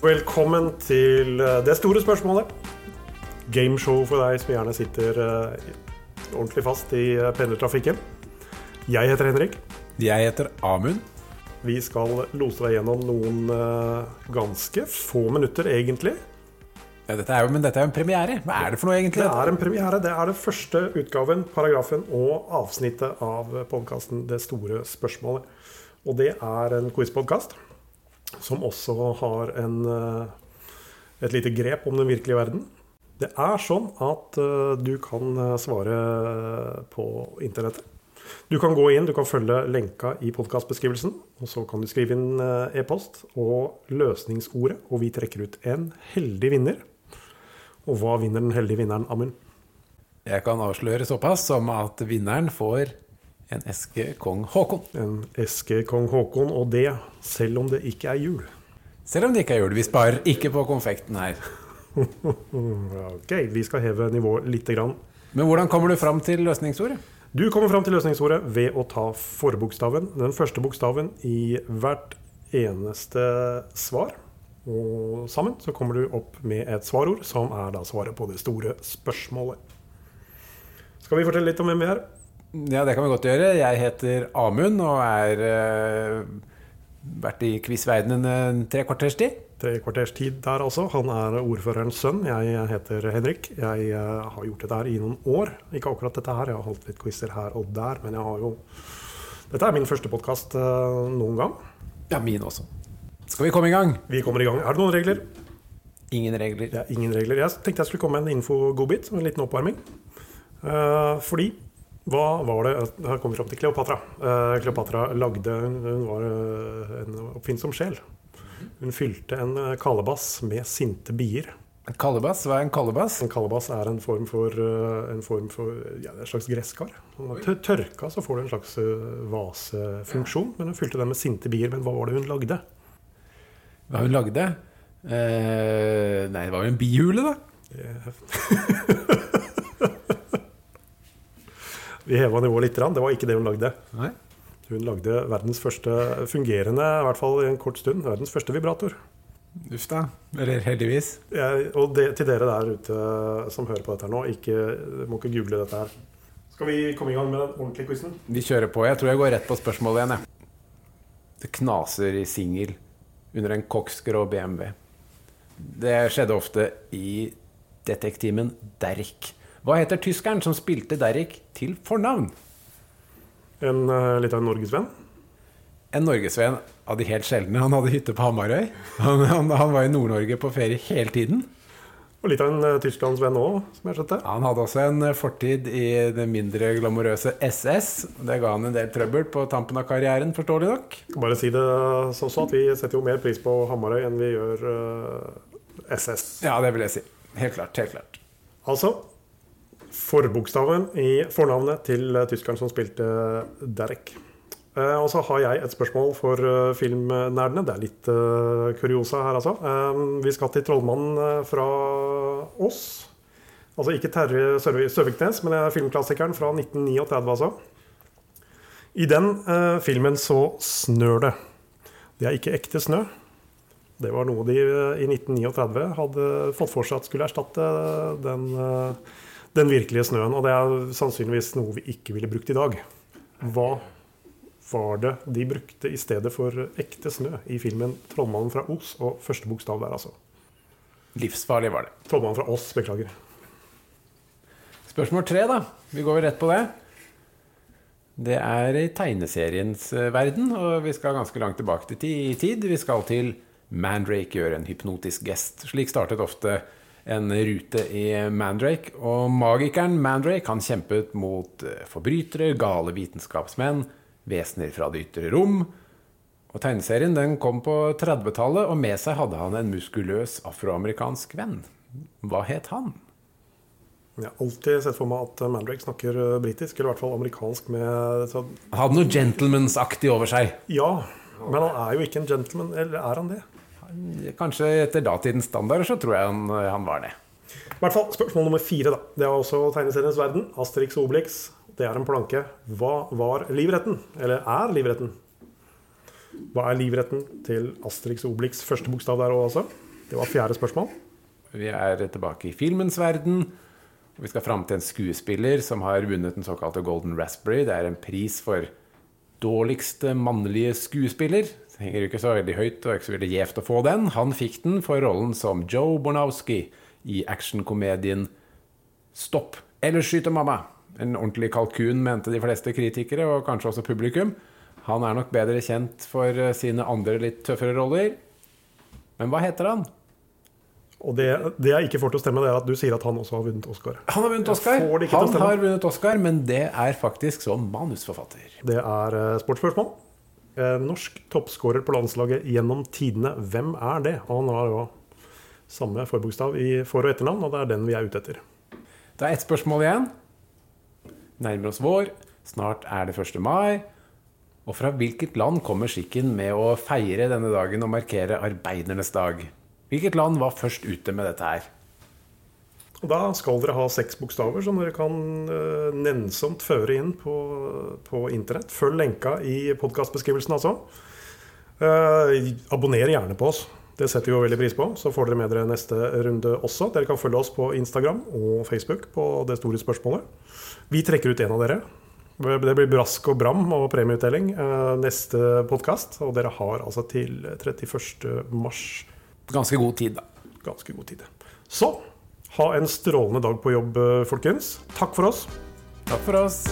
Velkommen til eh, det store spørsmålet. Gameshow for deg som gjerne sitter eh, ordentlig fast i eh, pendlertrafikken. Jeg heter Henrik. Jeg heter Amund. Vi skal lose deg gjennom noen ganske få minutter, egentlig. Ja, dette er jo, men dette er jo en premiere. Hva er det for noe, egentlig? Det er en premiere. Det er den første utgaven, paragrafen og avsnittet av podkasten Det store spørsmålet. Og det er en quizpodkast som også har en, eh, et lite grep om den virkelige verden. Det er sånn at eh, du kan eh, svare på internettet. Du kan gå inn, du kan følge lenka i podkastbeskrivelsen. Og så kan du skrive inn e-post og løsningsordet, og vi trekker ut en heldig vinner. Og hva vinner den heldige vinneren, Amund? Jeg kan avsløre såpass som at vinneren får en eske kong Haakon. En eske kong Haakon, og det selv om det ikke er jul. Selv om det ikke er jul. Vi sparer ikke på konfekten her. Ok, vi skal heve nivået lite grann. Men hvordan kommer du fram til løsningsordet? Du kommer fram til løsningsordet ved å ta forbokstaven, den første bokstaven, i hvert eneste svar. Og sammen så kommer du opp med et svarord, som er da svaret på det store spørsmålet. Skal vi fortelle litt om hvem vi er? Ja, det kan vi godt gjøre. Jeg heter Amund og er uh, vært i quizverdenen en tre kvarters tid. Tre kvarters tid der altså. Han er ordførerens sønn. Jeg heter Henrik. Jeg uh, har gjort dette her i noen år. Ikke akkurat dette her, jeg har holdt litt quizer her og der, men jeg har jo Dette er min første podkast noen gang. Ja, min også. Skal vi komme i gang? Vi kommer i gang. Er det noen regler? Ingen regler. Det er ingen regler. Jeg tenkte jeg skulle komme med en info-godbit, en liten oppvarming. Eh, fordi hva var det Her kommer vi fram til Kleopatra. Eh, Kleopatra lagde Hun var eh, en oppfinnsom sjel. Hun fylte en eh, kalebass med sinte bier. En kalebass? Hva er en kalebass? En kalebass er en form for, en form for ja, det er et slags gresskar. Tørka så får du en slags vasefunksjon, men hun fylte den med sinte bier. Men hva var det hun lagde? Hva hun lagde? Eh, nei, det var jo en bihule, da. Vi heva nivået litt. Det var ikke det hun lagde. Nei. Hun lagde verdens første fungerende, i hvert fall i en kort stund, verdens første vibrator. Uff da. Eller heldigvis. Jeg, og det, til dere der ute som hører på dette her nå, ikke, må ikke google dette her. Skal vi komme i gang med den ordentlige quizen? Vi kjører på. Jeg tror jeg går rett på spørsmålet igjen. Jeg. Det knaser i singel under en koksgrå BMW. Det skjedde ofte i detektimen Derrick. Hva heter tyskeren som spilte Derrick til fornavn? En uh, litt av en norgesvenn. En norgesvenn av de helt sjeldne. Han hadde hytte på Hamarøy. Han, han, han var i Nord-Norge på ferie hele tiden. Og litt av en uh, tysklandsvenn òg, som jeg skjønte. Han hadde også en eh, fortid i det mindre glamorøse SS. Det ga han en del trøbbel på tampen av karrieren, forståelig nok. Bare si det sånn at vi setter jo mer pris på Hamarøy enn vi gjør uh, SS. Ja, det vil jeg si. Helt klart. Helt klart. Altså forbokstaven i fornavnet til uh, tyskeren som spilte Derek. Eh, og så har jeg et spørsmål for uh, filmnerdene. Det er litt kuriosa her, altså. Eh, vi skal til trollmannen fra oss. Altså ikke Terje Søviknes, men det er filmklassikeren fra 1939, altså. I den eh, filmen så snør det. Det er ikke ekte snø. Det var noe de eh, i 1939 hadde fått for seg at skulle erstatte den, eh, den virkelige snøen. Og det er sannsynligvis noe vi ikke ville brukt i dag. Hva var det de brukte i stedet for ekte snø i filmen 'Trollmannen fra Os'? Og første bokstav der, altså. Livsfarlig var det. 'Trollmannen fra Oss', beklager. Spørsmål tre, da. Vi går vel rett på det. Det er i tegneseriens eh, verden, og vi skal ganske langt tilbake til tid. Vi skal til Mandrake gjøre en hypnotisk gest. Slik startet ofte en rute i Mandrake. Og magikeren Mandrake han kjempet mot eh, forbrytere, gale vitenskapsmenn, vesener fra det ytre rom. Og Tegneserien den kom på 30-tallet, og med seg hadde han en muskuløs afroamerikansk venn. Hva het han? Jeg har alltid sett for meg at Mandrake snakker eh, britisk, eller i hvert fall amerikansk med så, Han hadde noe gentlemansaktig over seg. Ja, men han er jo ikke en gentleman, eller er han det? Kanskje etter datidens standarder så tror jeg han, han var det. I hvert fall spørsmål nummer fire, da. Det er også tegneseriens verden. Asterix og Obelix. Det er en planke. Hva var livretten? Eller er livretten? Hva er livretten til Asterix og Obelix? Første bokstav der òg, altså. Det var fjerde spørsmål. Vi er tilbake i filmens verden. Vi skal fram til en skuespiller som har vunnet den såkalte Golden Raspberry. Det er en pris for dårligste mannlige skuespiller. Henger jo ikke så veldig høyt og ikke så veldig gjevt å få den. Han fikk den for rollen som Joe Bornowski i actionkomedien Stopp eller skyte mamma. En ordentlig kalkun, mente de fleste kritikere, og kanskje også publikum. Han er nok bedre kjent for eh, sine andre litt tøffere roller. Men hva heter han? Og det, det jeg ikke får til å stemme, det er at du sier at han også har vunnet Oscar. Han har vunnet Oscar. Han har vunnet Oscar, men det er faktisk som manusforfatter. Det er eh, sportsspørsmål. Eh, norsk toppskårer på landslaget gjennom tidene. Hvem er det? Og han har jo samme forbokstav i for- og etternavn, og det er den vi er ute etter. Det er ett spørsmål igjen. Nærmer oss vår. Snart er det 1. mai. Og fra hvilket land kommer skikken med å feire denne dagen og markere arbeidernes dag? Hvilket land var først ute med dette her? Og da skal dere ha seks bokstaver som dere kan uh, nennsomt føre inn på, på internett. Følg lenka i podkastbeskrivelsen, altså. Uh, abonner gjerne på oss. Det setter vi jo veldig pris på. Så får dere med dere neste runde også. Dere kan følge oss på Instagram og Facebook på Det store spørsmålet. Vi trekker ut en av dere. Det blir brask og bram og premieutdeling uh, neste podkast. Og dere har altså til 31. mars Ganske god tid, da. ganske god tid. Så ha en strålende dag på jobb, folkens. Takk for oss. Takk for oss.